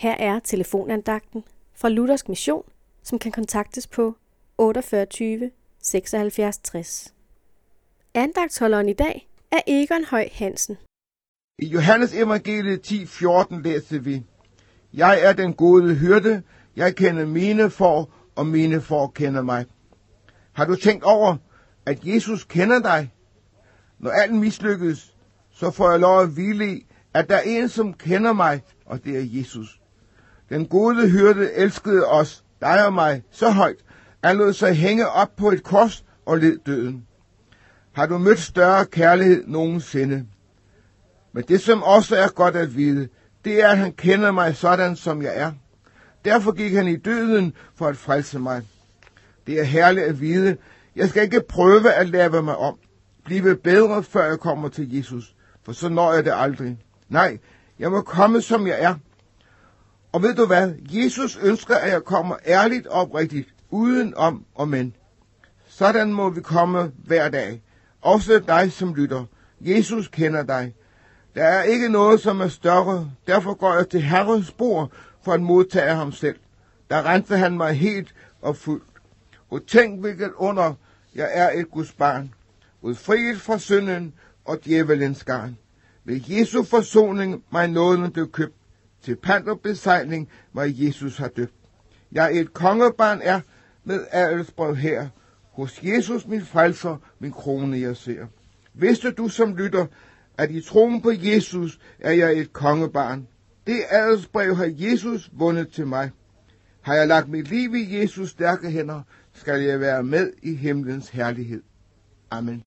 Her er telefonandagten fra Luthersk Mission, som kan kontaktes på 48 76 60. Andagtholderen i dag er Egon Høj Hansen. I Johannes evangeliet 10:14 læser vi, Jeg er den gode hyrde, jeg kender mine får, og mine får kender mig. Har du tænkt over, at Jesus kender dig? Når alt mislykkes, så får jeg lov at hvile i, at der er en, som kender mig, og det er Jesus. Den gode hyrde elskede os, dig og mig, så højt, at lod sig hænge op på et kors og led døden. Har du mødt større kærlighed nogensinde? Men det, som også er godt at vide, det er, at han kender mig sådan, som jeg er. Derfor gik han i døden for at frelse mig. Det er herligt at vide. Jeg skal ikke prøve at lave mig om. Blive bedre, før jeg kommer til Jesus. For så når jeg det aldrig. Nej, jeg må komme, som jeg er. Og ved du hvad? Jesus ønsker, at jeg kommer ærligt oprigtigt, uden om og men. Sådan må vi komme hver dag. Også dig, som lytter. Jesus kender dig. Der er ikke noget, som er større. Derfor går jeg til Herrens bord for at modtage ham selv. Der renser han mig helt og fuldt. Og tænk, hvilket under jeg er et Guds barn. Udfriet fra synden og djævelens garn. Ved Jesu forsoning mig nåden blev købt. Til panterbesejling, hvor Jesus har døbt. Jeg et kongebarn er med adelsbrev her. Hos Jesus min frelser, min krone jeg ser. Vidste du som lytter, at i troen på Jesus er jeg et kongebarn. Det adelsbrev har Jesus vundet til mig. Har jeg lagt mit liv i Jesus stærke hænder, skal jeg være med i himlens herlighed. Amen.